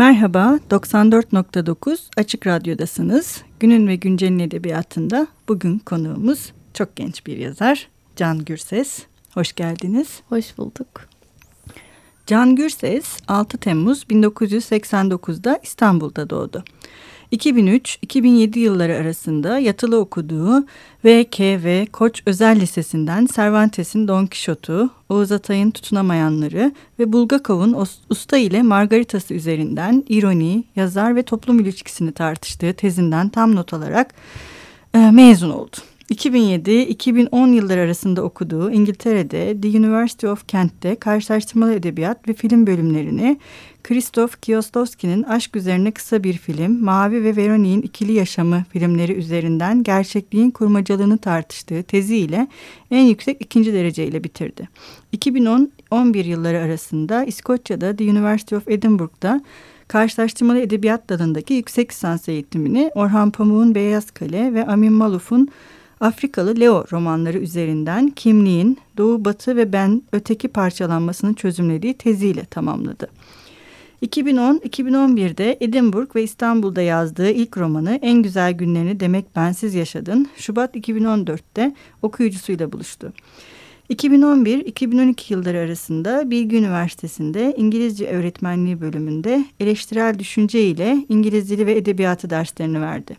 Merhaba, 94.9 Açık Radyo'dasınız. Günün ve Güncel'in edebiyatında bugün konuğumuz çok genç bir yazar Can Gürses. Hoş geldiniz. Hoş bulduk. Can Gürses 6 Temmuz 1989'da İstanbul'da doğdu. 2003-2007 yılları arasında yatılı okuduğu VKV Koç Özel Lisesi'nden Cervantes'in Don Quixote'u, Oğuz Atay'ın Tutunamayanları ve Bulgakov'un Usta ile Margaritası üzerinden ironi, yazar ve toplum ilişkisini tartıştığı tezinden tam not alarak e, mezun oldu. 2007-2010 yılları arasında okuduğu İngiltere'de The University of Kent'te karşılaştırmalı edebiyat ve film bölümlerini Krzysztof Kieslowski'nin aşk üzerine kısa bir film, Mavi ve Veroni'nin ikili yaşamı filmleri üzerinden gerçekliğin kurmacalığını tartıştığı teziyle en yüksek ikinci dereceyle bitirdi. 2010-11 yılları arasında İskoçya'da The University of Edinburgh'da karşılaştırmalı edebiyat dalındaki yüksek lisans eğitimini Orhan Pamuk'un Beyaz Kale ve Amin Maluf'un Afrikalı Leo romanları üzerinden kimliğin doğu batı ve ben öteki parçalanmasını çözümlediği teziyle tamamladı. 2010-2011'de Edinburgh ve İstanbul'da yazdığı ilk romanı En Güzel Günlerini Demek Bensiz Yaşadın, Şubat 2014'te okuyucusuyla buluştu. 2011-2012 yılları arasında Bilgi Üniversitesi'nde İngilizce öğretmenliği bölümünde eleştirel düşünce ile İngiliz dili ve edebiyatı derslerini verdi.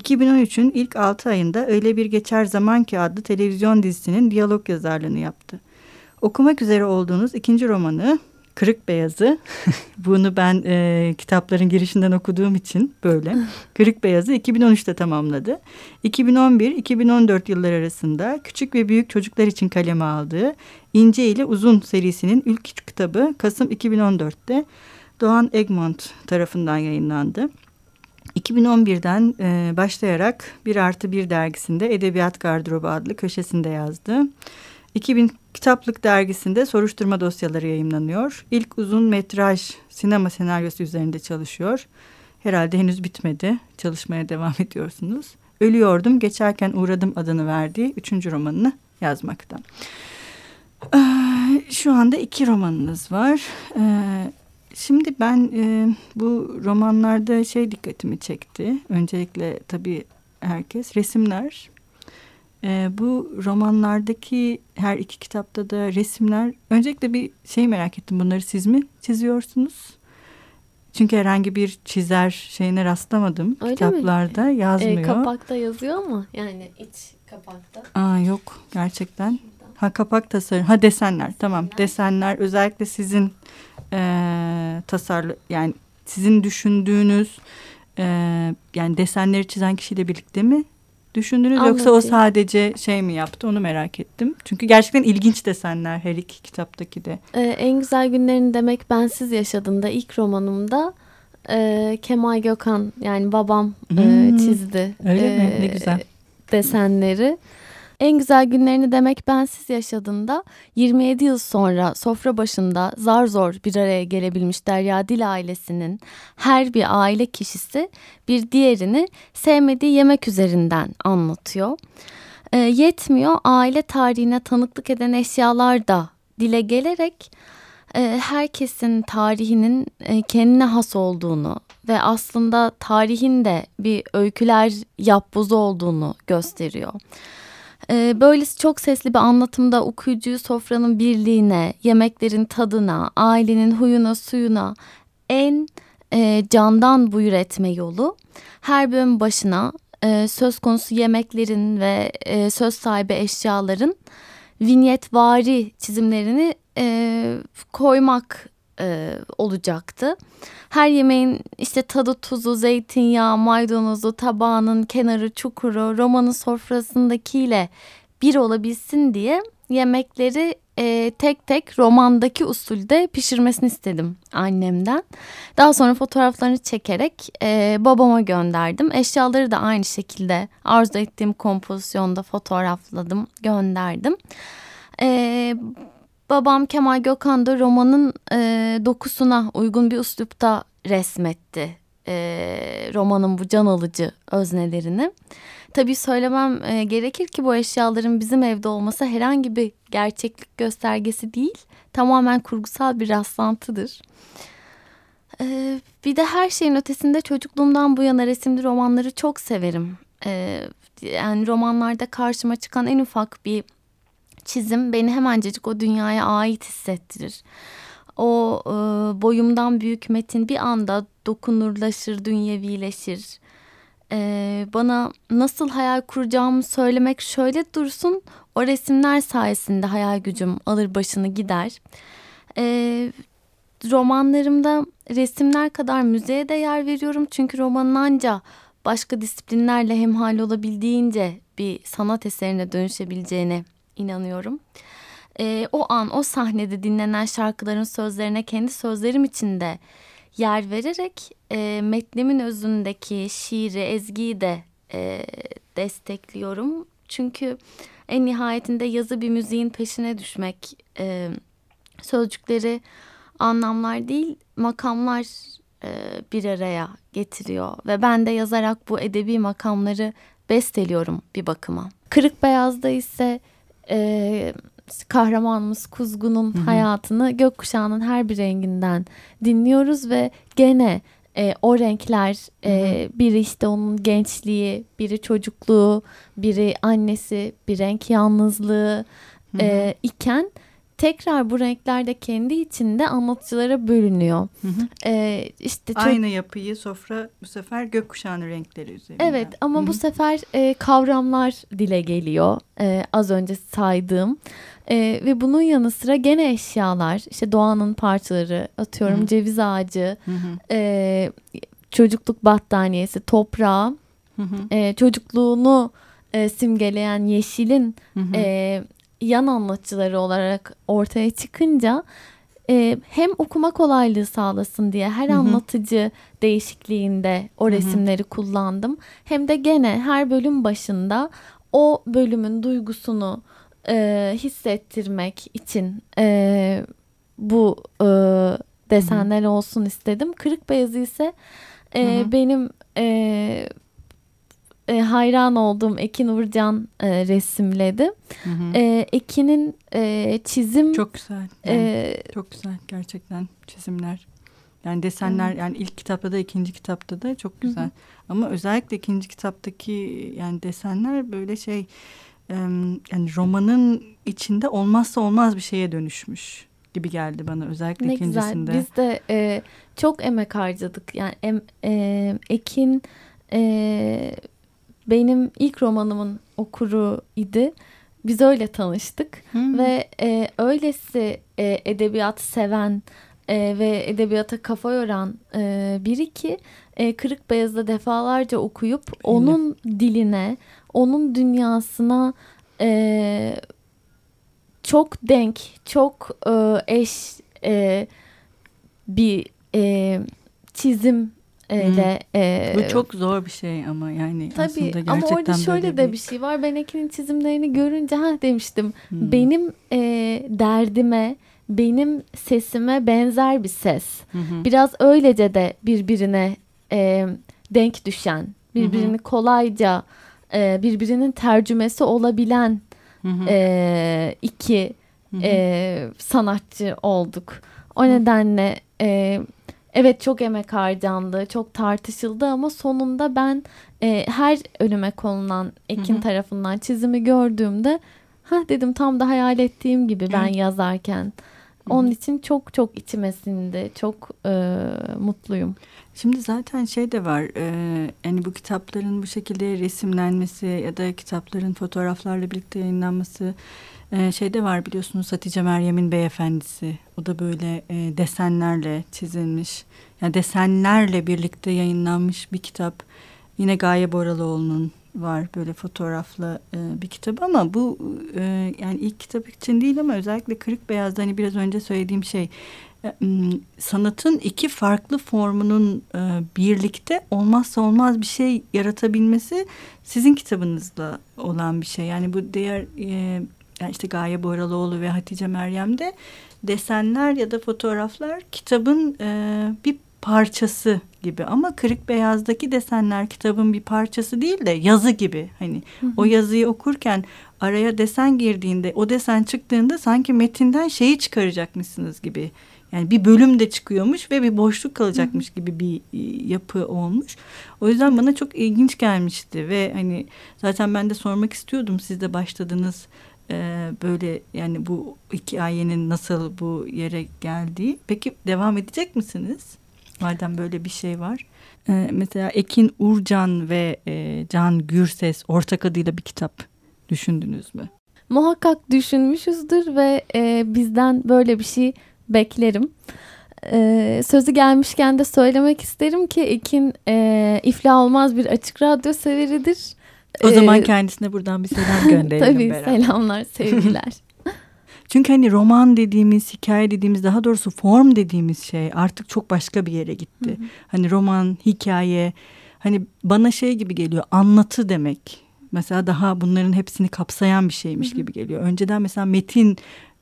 2013'ün ilk 6 ayında Öyle Bir Geçer Zaman ki adlı televizyon dizisinin diyalog yazarlığını yaptı. Okumak üzere olduğunuz ikinci romanı Kırık Beyazı. Bunu ben e, kitapların girişinden okuduğum için böyle. Kırık Beyazı 2013'te tamamladı. 2011-2014 yıllar arasında küçük ve büyük çocuklar için kaleme aldığı İnce ile Uzun serisinin ilk kitabı Kasım 2014'te Doğan Egmont tarafından yayınlandı. 2011'den e, başlayarak Bir Artı Bir dergisinde Edebiyat Gardırobu adlı köşesinde yazdı. 2000 Kitaplık dergisinde soruşturma dosyaları yayınlanıyor. İlk uzun metraj sinema senaryosu üzerinde çalışıyor. Herhalde henüz bitmedi. Çalışmaya devam ediyorsunuz. Ölüyordum, geçerken uğradım adını verdiği üçüncü romanını yazmakta. Ee, şu anda iki romanınız var. Ee, şimdi ben e, bu romanlarda şey dikkatimi çekti. Öncelikle tabii herkes resimler e, bu romanlardaki her iki kitapta da resimler. Öncelikle bir şey merak ettim. Bunları siz mi çiziyorsunuz? Çünkü herhangi bir çizer şeyine rastlamadım. Öyle Kitaplarda mi? yazmıyor. E, kapakta yazıyor mu? Yani iç kapakta. Aa yok gerçekten. Ha kapak tasarım. Ha desenler tamam. Desenler, desenler özellikle sizin e, tasarlı yani sizin düşündüğünüz e, yani desenleri çizen kişiyle birlikte mi düşündünüz Anladım. yoksa o sadece şey mi yaptı onu merak ettim. Çünkü gerçekten ilginç desenler her iki kitaptaki de. Ee, en güzel günlerini demek bensiz yaşadığında ilk romanımda e, Kemal Gökhan yani babam e, hmm. e, çizdi. Öyle e, mi? Ne güzel. Desenleri. En güzel günlerini demek bensiz yaşadığında 27 yıl sonra sofra başında zar zor bir araya gelebilmiş Derya Dil ailesinin her bir aile kişisi bir diğerini sevmediği yemek üzerinden anlatıyor. E, yetmiyor aile tarihine tanıklık eden eşyalar da dile gelerek e, herkesin tarihinin e, kendine has olduğunu ve aslında tarihin de bir öyküler yapbozu olduğunu gösteriyor. Ee, böylesi çok sesli bir anlatımda okuyucuyu sofranın birliğine, yemeklerin tadına, ailenin huyuna suyuna en e, candan buyur etme yolu. Her bölüm başına e, söz konusu yemeklerin ve e, söz sahibi eşyaların vinyetvari çizimlerini e, koymak e, olacaktı. Her yemeğin işte tadı tuzu, zeytinyağı, maydanozu, tabağının kenarı, çukuru, romanın sofrasındakiyle bir olabilsin diye yemekleri e, tek tek romandaki usulde pişirmesini istedim annemden. Daha sonra fotoğraflarını çekerek e, babama gönderdim. Eşyaları da aynı şekilde arzu ettiğim kompozisyonda fotoğrafladım, gönderdim. E, Babam Kemal Gökhan da romanın e, dokusuna uygun bir üslupta resmetti e, romanın bu can alıcı öznelerini. Tabii söylemem e, gerekir ki bu eşyaların bizim evde olması herhangi bir gerçeklik göstergesi değil. Tamamen kurgusal bir rastlantıdır. E, bir de her şeyin ötesinde çocukluğumdan bu yana resimli romanları çok severim. Ee, yani romanlarda karşıma çıkan en ufak bir çizim beni hemencecik o dünyaya ait hissettirir. O e, boyumdan büyük metin bir anda dokunurlaşır, dünyevileşir. Ee, bana nasıl hayal kuracağımı söylemek şöyle dursun. O resimler sayesinde hayal gücüm alır başını gider. Ee, romanlarımda resimler kadar müzeye de yer veriyorum. Çünkü romanın anca başka disiplinlerle hemhal olabildiğince bir sanat eserine dönüşebileceğine inanıyorum. E, o an o sahnede dinlenen şarkıların sözlerine kendi sözlerim içinde yer vererek e, metnimin özündeki şiiri, ezgiyi de e, destekliyorum. Çünkü en nihayetinde yazı bir müziğin peşine düşmek, e, sözcükleri anlamlar değil makamlar e, bir araya getiriyor. Ve ben de yazarak bu edebi makamları besteliyorum bir bakıma. Kırık Beyaz'da ise e, kahramanımız Kuzgun'un hı hı. hayatını gökkuşağının her bir renginden dinliyoruz ve gene e, o renkler e, biri işte onun gençliği, biri çocukluğu, biri annesi, bir renk yalnızlığı e, iken tekrar bu renkler de kendi içinde anlatıcılara bölünüyor. Hı hı. Ee, işte çok... Aynı yapıyı sofra bu sefer gökkuşağının renkleri üzerinde. Evet ama hı hı. bu sefer e, kavramlar dile geliyor. E, az önce saydığım. E, ve bunun yanı sıra gene eşyalar işte doğanın parçaları atıyorum hı hı. ceviz ağacı, hı hı. E, çocukluk battaniyesi, toprağı, hı hı. E, çocukluğunu e, simgeleyen yeşilin hı hı. E, yan anlatıcıları olarak ortaya çıkınca e, hem okuma kolaylığı sağlasın diye her Hı-hı. anlatıcı değişikliğinde o resimleri Hı-hı. kullandım. Hem de gene her bölüm başında o bölümün duygusunu e, hissettirmek için e, bu e, desenler Hı-hı. olsun istedim. Kırık beyazı ise e, benim e, e, hayran olduğum Ekin Uğurcan e, resimledi. Hı hı. E, Ekin'in e, çizim çok güzel. Yani, e, çok güzel gerçekten çizimler. Yani desenler evet. yani ilk kitapta da ikinci kitapta da çok güzel. Hı hı. Ama özellikle ikinci kitaptaki yani desenler böyle şey yani romanın içinde olmazsa olmaz bir şeye dönüşmüş gibi geldi bana özellikle ne ikincisinde. Güzel. Biz de e, çok emek harcadık. Yani em, e, Ekin e, benim ilk romanımın okuru idi. Biz öyle tanıştık hmm. ve e, öylesi e, edebiyat seven e, ve edebiyata kafa yoran e, biri ki e, Kırık Beyaz'da defalarca okuyup Öyle. onun diline, onun dünyasına e, çok denk, çok e, eş e, bir e, çizim öyle. E, Bu çok zor bir şey ama yani tabii, aslında gerçekten ama orada şöyle de bir... bir şey var. Ben Ekin'in çizimlerini görünce ha demiştim. Hmm. Benim e, derdime, benim sesime benzer bir ses. Hı Biraz öylece de birbirine e, denk düşen, birbirini hı kolayca e, birbirinin tercümesi olabilen E, iki E, sanatçı olduk. O nedenle e, Evet çok emek harcandı, çok tartışıldı ama sonunda ben e, her önüme konulan Ekin Hı-hı. tarafından çizimi gördüğümde ha dedim tam da hayal ettiğim gibi ben Hı-hı. yazarken. Onun için çok çok içime sindi. Çok e, mutluyum. Şimdi zaten şey de var. E, yani bu kitapların bu şekilde resimlenmesi ya da kitapların fotoğraflarla birlikte yayınlanması ee, şeyde var biliyorsunuz Hatice Meryem'in beyefendisi. O da böyle e, desenlerle çizilmiş. Yani desenlerle birlikte yayınlanmış bir kitap. Yine Gaye Boralıoğlu'nun var böyle fotoğraflı e, bir kitap ama bu e, yani ilk kitap için değil ama özellikle Kırık Beyaz'da hani biraz önce söylediğim şey e, sanatın iki farklı formunun e, birlikte olmazsa olmaz bir şey yaratabilmesi sizin kitabınızla olan bir şey. Yani bu diğer e, yani işte Gaye Boralıoğlu ve Hatice Meryem'de desenler ya da fotoğraflar kitabın e, bir parçası gibi ama kırık beyazdaki desenler kitabın bir parçası değil de yazı gibi hani hı hı. o yazıyı okurken araya desen girdiğinde o desen çıktığında sanki metinden şeyi çıkaracakmışsınız gibi Yani bir bölüm de çıkıyormuş ve bir boşluk kalacakmış gibi bir e, yapı olmuş. O yüzden bana çok ilginç gelmişti ve hani zaten ben de sormak istiyordum siz de başladınız e, böyle yani bu hikayenin nasıl bu yere geldiği. Peki devam edecek misiniz? Madem böyle bir şey var. Ee, mesela Ekin Urcan ve e, Can Gürses ortak adıyla bir kitap düşündünüz mü? Muhakkak düşünmüşüzdür ve e, bizden böyle bir şey beklerim. E, sözü gelmişken de söylemek isterim ki Ekin e, iflah olmaz bir açık radyo severidir. O zaman kendisine buradan bir selam gönderelim Tabii beraber. selamlar, sevgiler. Çünkü hani roman dediğimiz, hikaye dediğimiz, daha doğrusu form dediğimiz şey artık çok başka bir yere gitti. Hı hı. Hani roman, hikaye, hani bana şey gibi geliyor, anlatı demek. Mesela daha bunların hepsini kapsayan bir şeymiş hı hı. gibi geliyor. Önceden mesela metin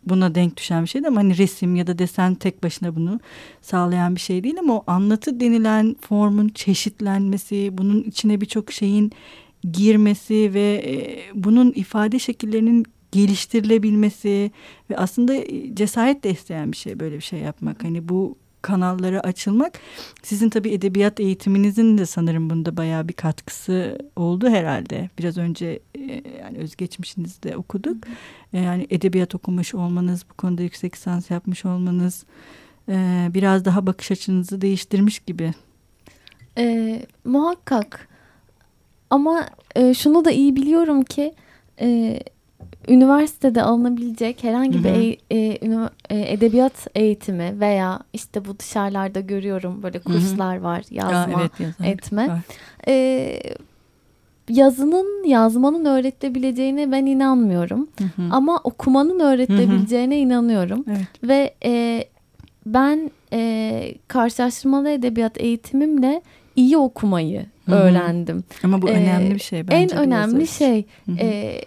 buna denk düşen bir şeydi ama hani resim ya da desen tek başına bunu sağlayan bir şey değil ama o anlatı denilen formun çeşitlenmesi, bunun içine birçok şeyin girmesi ve e, bunun ifade şekillerinin geliştirilebilmesi ve aslında e, cesaret de isteyen bir şey böyle bir şey yapmak. Hani bu kanallara açılmak sizin tabii edebiyat eğitiminizin de sanırım bunda bayağı bir katkısı oldu herhalde. Biraz önce e, yani özgeçmişinizde okuduk. Yani edebiyat okumuş olmanız, bu konuda yüksek lisans yapmış olmanız biraz daha bakış açınızı değiştirmiş gibi. E, muhakkak ama e, şunu da iyi biliyorum ki e, üniversitede alınabilecek herhangi Hı-hı. bir e, e, e, edebiyat eğitimi veya işte bu dışarılarda görüyorum böyle kurslar Hı-hı. var yazma ya, evet, etme. E, yazının yazmanın öğretilebileceğine ben inanmıyorum. Hı-hı. Ama okumanın öğretilebileceğine Hı-hı. inanıyorum. Evet. Ve e, ben e, karşılaştırmalı edebiyat eğitimimle iyi okumayı Hı-hı. öğrendim. Ama bu ee, önemli bir şey bence. En önemli şey. E,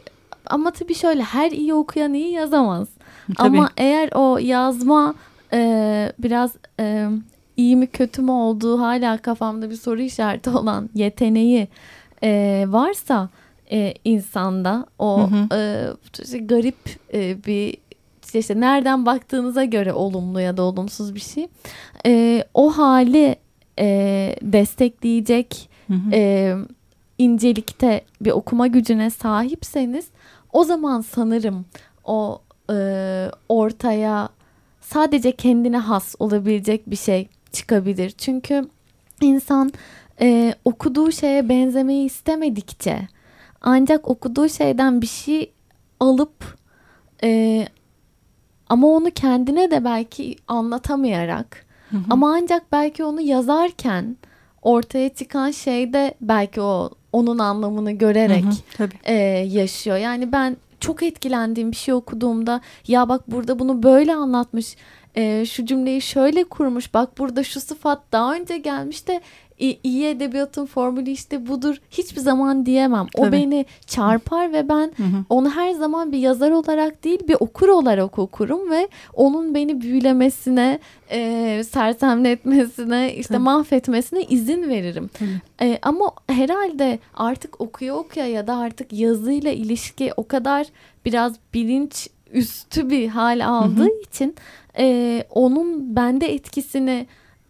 ama tabii şöyle her iyi okuyan iyi yazamaz. Tabii. Ama eğer o yazma e, biraz e, iyi mi kötü mü olduğu hala kafamda bir soru işareti olan yeteneği e, varsa e, insanda o hı hı. E, garip e, bir işte nereden baktığınıza göre olumlu ya da olumsuz bir şey. E, o hali e, destekleyecek hı hı. E, incelikte bir okuma gücüne sahipseniz o zaman sanırım o e, ortaya sadece kendine has olabilecek bir şey çıkabilir. Çünkü insan e, okuduğu şeye benzemeyi istemedikçe ancak okuduğu şeyden bir şey alıp e, ama onu kendine de belki anlatamayarak hı hı. ama ancak belki onu yazarken ortaya çıkan şey de belki o onun anlamını görerek hı hı, tabii. E, yaşıyor. Yani ben çok etkilendiğim bir şey okuduğumda ya bak burada bunu böyle anlatmış e, şu cümleyi şöyle kurmuş bak burada şu sıfat daha önce gelmiş de iyi edebiyatın formülü işte budur hiçbir zaman diyemem. Tabii. O beni çarpar ve ben hı hı. onu her zaman bir yazar olarak değil bir okur olarak okurum ve onun beni büyülemesine, e, sersemletmesine, işte Tabii. mahvetmesine izin veririm. E, ama herhalde artık okuya okuya ya da artık yazıyla ilişki o kadar biraz bilinç üstü bir hal aldığı hı hı. için e, onun bende etkisini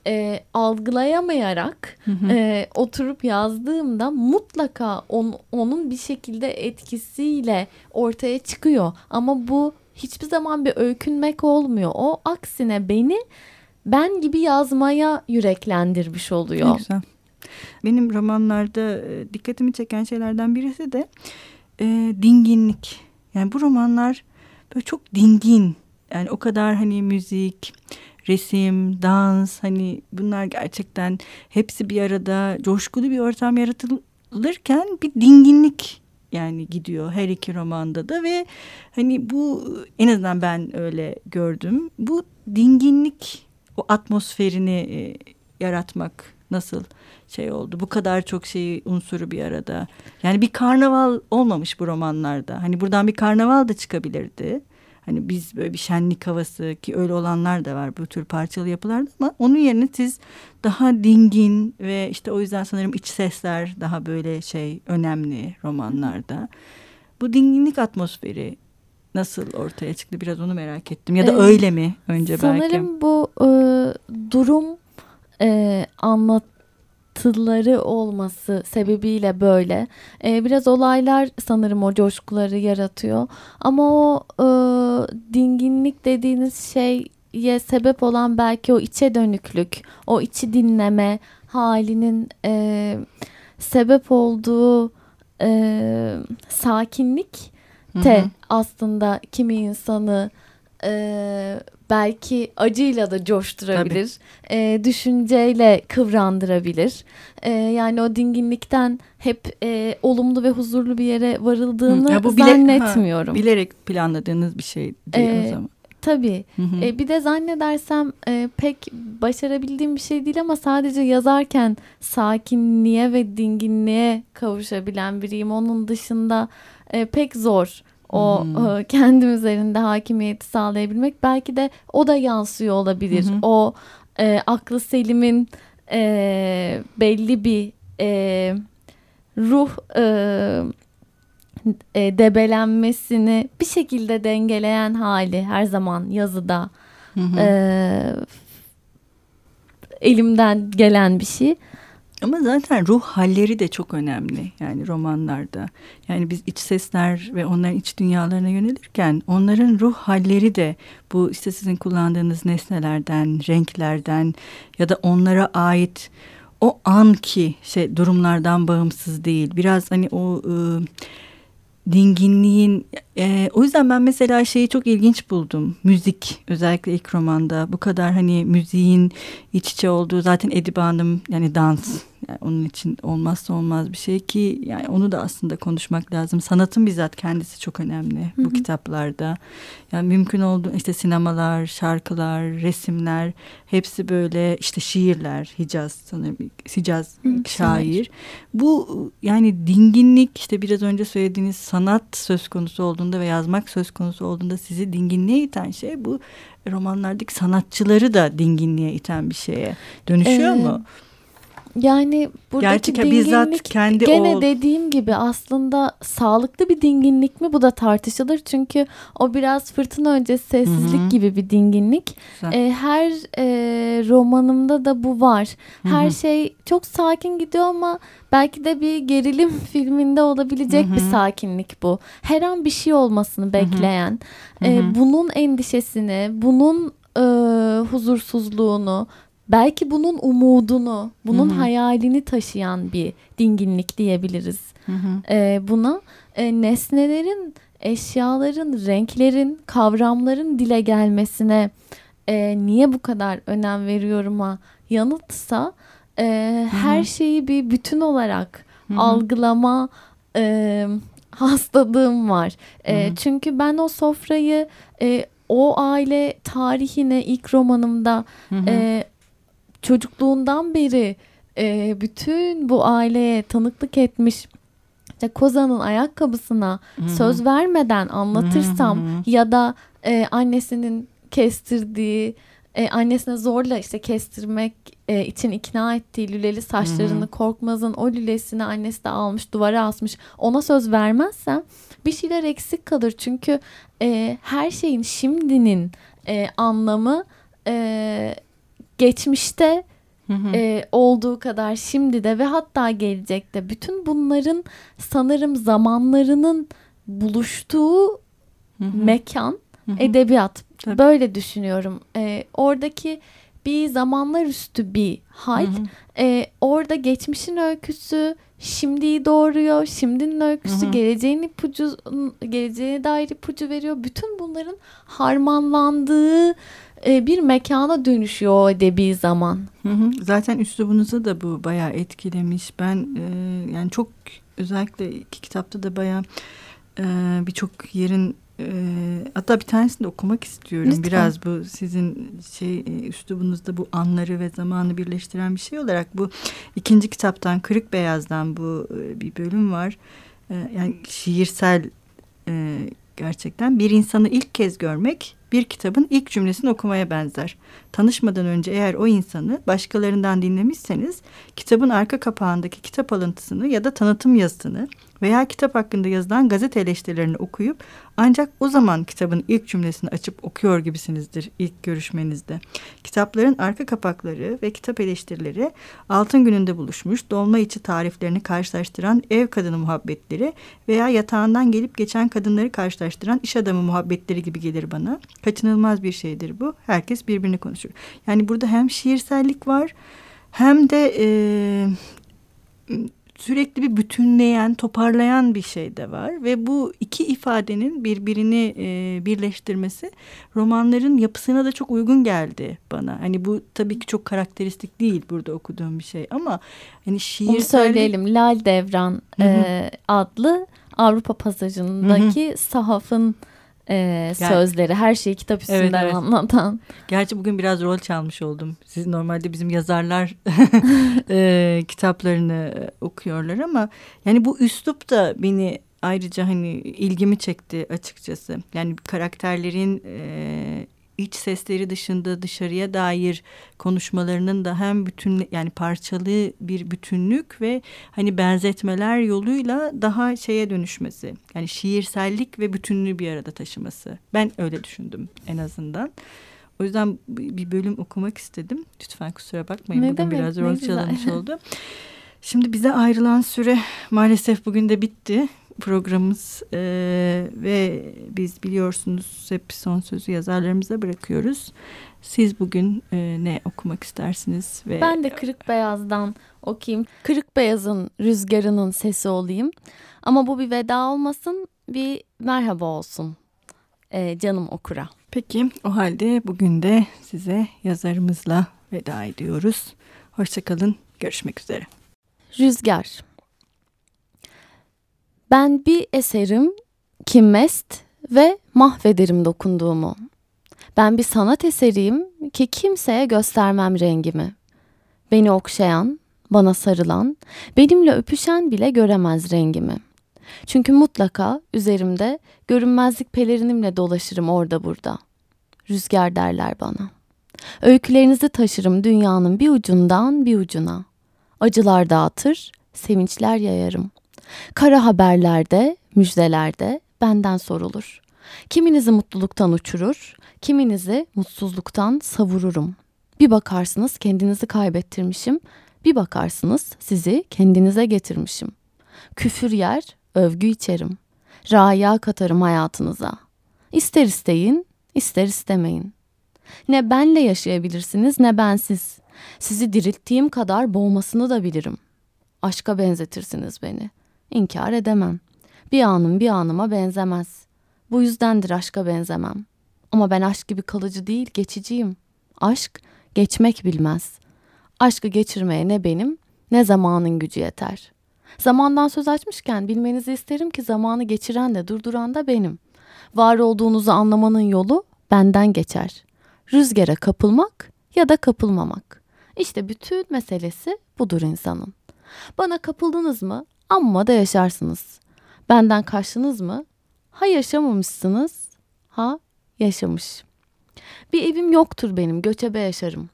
e, algılayamayarak hı hı. E, oturup yazdığımda mutlaka on, onun bir şekilde etkisiyle ortaya çıkıyor. Ama bu hiçbir zaman bir öykünmek olmuyor. O aksine beni ben gibi yazmaya yüreklendirmiş oluyor. Ne güzel. Benim romanlarda e, dikkatimi çeken şeylerden birisi de e, dinginlik. Yani bu romanlar böyle çok dingin. Yani o kadar hani müzik, resim, dans hani bunlar gerçekten hepsi bir arada coşkulu bir ortam yaratılırken bir dinginlik yani gidiyor her iki romanda da ve hani bu en azından ben öyle gördüm. Bu dinginlik o atmosferini e, yaratmak nasıl şey oldu? Bu kadar çok şeyi unsuru bir arada. Yani bir karnaval olmamış bu romanlarda. Hani buradan bir karnaval da çıkabilirdi. Hani biz böyle bir şenlik havası ki öyle olanlar da var bu tür parçalı yapılarda ama onun yerine siz daha dingin ve işte o yüzden sanırım iç sesler daha böyle şey önemli romanlarda. Bu dinginlik atmosferi nasıl ortaya çıktı biraz onu merak ettim ya da ee, öyle mi önce sanırım belki? Sanırım bu e, durum e, anlatıları olması sebebiyle böyle. E, biraz olaylar sanırım o coşkuları yaratıyor. Ama o e, dinginlik dediğiniz şeye sebep olan belki o içe dönüklük, o içi dinleme halinin e, sebep olduğu e, sakinlik de aslında kimi insanı e, belki acıyla da coşturabilir, e, düşünceyle kıvrandırabilir. E, yani o dinginlikten hep e, olumlu ve huzurlu bir yere varıldığını ya bu bile, zannetmiyorum. Ha, bilerek planladığınız bir şey değil e, o zaman. Tabii. Hı hı. E, bir de zannedersem e, pek başarabildiğim bir şey değil ama sadece yazarken sakinliğe ve dinginliğe kavuşabilen biriyim. Onun dışında e, pek zor o hmm. kendim üzerinde hakimiyeti sağlayabilmek belki de o da yansıyor olabilir. Hmm. O e, aklı selimin e, belli bir e, ruh e, e, debelenmesini bir şekilde dengeleyen hali her zaman yazıda E, elimden gelen bir şey. Ama zaten ruh halleri de çok önemli yani romanlarda. Yani biz iç sesler ve onların iç dünyalarına yönelirken onların ruh halleri de bu işte sizin kullandığınız nesnelerden, renklerden ya da onlara ait o anki şey durumlardan bağımsız değil. Biraz hani o ıı, dinginliğin e, o yüzden ben mesela şeyi çok ilginç buldum. Müzik özellikle ilk romanda. Bu kadar hani müziğin iç içe olduğu zaten Edibe Hanım yani dans yani onun için olmazsa olmaz bir şey ki yani onu da aslında konuşmak lazım. Sanatın bizzat kendisi çok önemli bu Hı-hı. kitaplarda. Yani mümkün olduğu işte sinemalar, şarkılar, resimler hepsi böyle işte şiirler, Hicaz sanırım Hicaz Hı, şair. Bu yani dinginlik işte biraz önce söylediğiniz sanat söz konusu olduğunda ve yazmak söz konusu olduğunda sizi dinginliğe iten şey bu romanlardaki sanatçıları da dinginliğe iten bir şeye dönüşüyor ee, mu? Yani buradaki Gerçek, dinginlik kendi gene o... dediğim gibi aslında sağlıklı bir dinginlik mi bu da tartışılır. Çünkü o biraz fırtına öncesi sessizlik Hı-hı. gibi bir dinginlik. Ee, her e, romanımda da bu var. Her Hı-hı. şey çok sakin gidiyor ama belki de bir gerilim filminde olabilecek Hı-hı. bir sakinlik bu. Her an bir şey olmasını bekleyen, e, bunun endişesini, bunun e, huzursuzluğunu belki bunun umudunu, bunun Hı-hı. hayalini taşıyan bir dinginlik diyebiliriz ee, buna. E, nesnelerin, eşyaların, renklerin, kavramların dile gelmesine e, niye bu kadar önem veriyorum'a yanıtsa e, her şeyi bir bütün olarak Hı-hı. algılama e, hastalığım var. E, çünkü ben o sofrayı e, o aile tarihine ilk romanımda e, çocukluğundan beri e, bütün bu aileye tanıklık etmiş işte Koza'nın ayakkabısına Hı-hı. söz vermeden anlatırsam Hı-hı. ya da e, annesinin kestirdiği e, annesine zorla işte kestirmek e, için ikna ettiği lüleli saçlarını Hı-hı. Korkmaz'ın o lülesini annesi de almış duvara asmış ona söz vermezsem bir şeyler eksik kalır çünkü e, her şeyin şimdinin e, anlamı e, geçmişte E, olduğu kadar şimdi de ve hatta gelecekte bütün bunların sanırım zamanlarının buluştuğu hı hı. mekan hı hı. edebiyat. Tabii. Böyle düşünüyorum. E, oradaki bir zamanlar üstü bir hal. Hı hı. E, orada geçmişin öyküsü şimdiyi doğuruyor. Şimdinin öyküsü hı hı. geleceğin ipucu geleceğe dair ipucu veriyor. Bütün bunların harmanlandığı e, bir mekana dönüşüyor o edebi zaman. Hı hı. Zaten üslubunuzu da bu bayağı etkilemiş. Ben e, yani çok özellikle iki kitapta da bayağı e, birçok yerin e, hatta bir tanesini de okumak istiyorum. Lütfen. Biraz bu sizin şey e, üslubunuzda bu anları ve zamanı birleştiren bir şey olarak bu ikinci kitaptan Kırık Beyaz'dan bu e, bir bölüm var. E, yani şiirsel e, gerçekten bir insanı ilk kez görmek bir kitabın ilk cümlesini okumaya benzer. Tanışmadan önce eğer o insanı başkalarından dinlemişseniz kitabın arka kapağındaki kitap alıntısını ya da tanıtım yazısını veya kitap hakkında yazılan gazete eleştirilerini okuyup ancak o zaman kitabın ilk cümlesini açıp okuyor gibisinizdir ilk görüşmenizde. Kitapların arka kapakları ve kitap eleştirileri altın gününde buluşmuş dolma içi tariflerini karşılaştıran ev kadını muhabbetleri veya yatağından gelip geçen kadınları karşılaştıran iş adamı muhabbetleri gibi gelir bana. Kaçınılmaz bir şeydir bu. Herkes birbirini konuşur. Yani burada hem şiirsellik var hem de e, sürekli bir bütünleyen, toparlayan bir şey de var ve bu iki ifadenin birbirini e, birleştirmesi romanların yapısına da çok uygun geldi bana. Hani bu tabii ki çok karakteristik değil burada okuduğum bir şey ama hani şiir Onu söyleyelim. Lal Devran E, adlı Avrupa pasajındaki Hı-hı. sahafın e, sözleri her şeyi kitap üstünden evet, evet. anlatan. Gerçi bugün biraz rol çalmış oldum. Siz normalde bizim yazarlar e, kitaplarını okuyorlar ama yani bu üslup da beni ayrıca hani ilgimi çekti açıkçası. Yani karakterlerin e, iç sesleri dışında dışarıya dair konuşmalarının da hem bütün yani parçalı bir bütünlük ve hani benzetmeler yoluyla daha şeye dönüşmesi. Yani şiirsellik ve bütünlüğü bir arada taşıması. Ben öyle düşündüm en azından. O yüzden bir bölüm okumak istedim. Lütfen kusura bakmayın. Ne bugün demek, biraz rol çalınmış oldu. Şimdi bize ayrılan süre maalesef bugün de bitti programımız e, ve biz biliyorsunuz hep son sözü yazarlarımıza bırakıyoruz. Siz bugün e, ne okumak istersiniz? ve Ben de Kırık Beyaz'dan okuyayım. Kırık Beyaz'ın rüzgarının sesi olayım. Ama bu bir veda olmasın, bir merhaba olsun e, canım okura. Peki o halde bugün de size yazarımızla veda ediyoruz. Hoşçakalın, görüşmek üzere. Rüzgar ben bir eserim ki mest ve mahvederim dokunduğumu. Ben bir sanat eseriyim ki kimseye göstermem rengimi. Beni okşayan, bana sarılan, benimle öpüşen bile göremez rengimi. Çünkü mutlaka üzerimde görünmezlik pelerinimle dolaşırım orada burada. Rüzgar derler bana. Öykülerinizi taşırım dünyanın bir ucundan bir ucuna. Acılar dağıtır, sevinçler yayarım. Kara haberlerde, müjdelerde benden sorulur. Kiminizi mutluluktan uçurur, kiminizi mutsuzluktan savururum. Bir bakarsınız kendinizi kaybettirmişim, bir bakarsınız sizi kendinize getirmişim. Küfür yer, övgü içerim. Raya katarım hayatınıza. İster isteyin, ister istemeyin. Ne benle yaşayabilirsiniz ne bensiz. Sizi dirilttiğim kadar boğmasını da bilirim. Aşka benzetirsiniz beni.'' İnkar edemem. Bir anım bir anıma benzemez. Bu yüzdendir aşka benzemem. Ama ben aşk gibi kalıcı değil, geçiciyim. Aşk geçmek bilmez. Aşkı geçirmeye ne benim ne zamanın gücü yeter. Zamandan söz açmışken bilmenizi isterim ki zamanı geçiren de durduran da benim. Var olduğunuzu anlamanın yolu benden geçer. Rüzgara kapılmak ya da kapılmamak. İşte bütün meselesi budur insanın. Bana kapıldınız mı Amma da yaşarsınız. Benden kaçtınız mı? Ha yaşamamışsınız, ha yaşamış. Bir evim yoktur benim, göçebe yaşarım.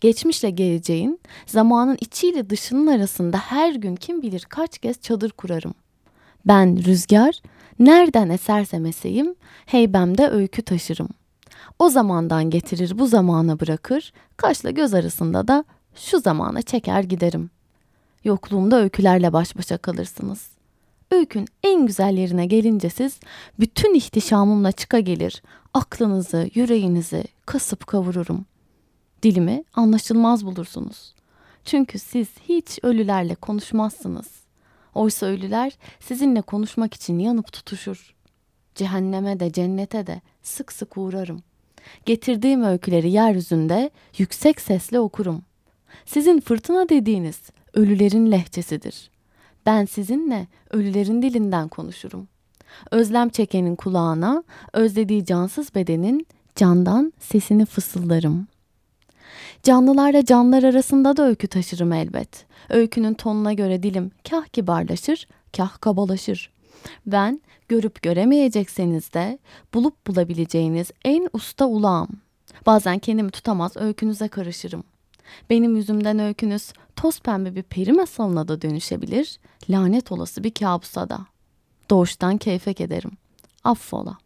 Geçmişle geleceğin, zamanın içiyle dışının arasında her gün kim bilir kaç kez çadır kurarım. Ben rüzgar, nereden esersem eseyim, heybemde öykü taşırım. O zamandan getirir bu zamana bırakır, kaşla göz arasında da şu zamana çeker giderim.'' Yokluğumda öykülerle baş başa kalırsınız. Öykün en güzel yerine gelince siz bütün ihtişamımla çıka gelir, aklınızı, yüreğinizi kasıp kavururum. Dilimi anlaşılmaz bulursunuz. Çünkü siz hiç ölülerle konuşmazsınız. Oysa ölüler sizinle konuşmak için yanıp tutuşur. Cehenneme de cennete de sık sık uğrarım. Getirdiğim öyküleri yeryüzünde yüksek sesle okurum. Sizin fırtına dediğiniz ölülerin lehçesidir. Ben sizinle ölülerin dilinden konuşurum. Özlem çekenin kulağına, özlediği cansız bedenin candan sesini fısıldarım. Canlılarla canlılar arasında da öykü taşırım elbet. Öykünün tonuna göre dilim kah kibarlaşır, kah kabalaşır. Ben görüp göremeyecekseniz de bulup bulabileceğiniz en usta ulağım. Bazen kendimi tutamaz öykünüze karışırım. Benim yüzümden öykünüz toz pembe bir peri masalına da dönüşebilir, lanet olası bir kabusa da. Doğuştan keyfek ederim. Affola.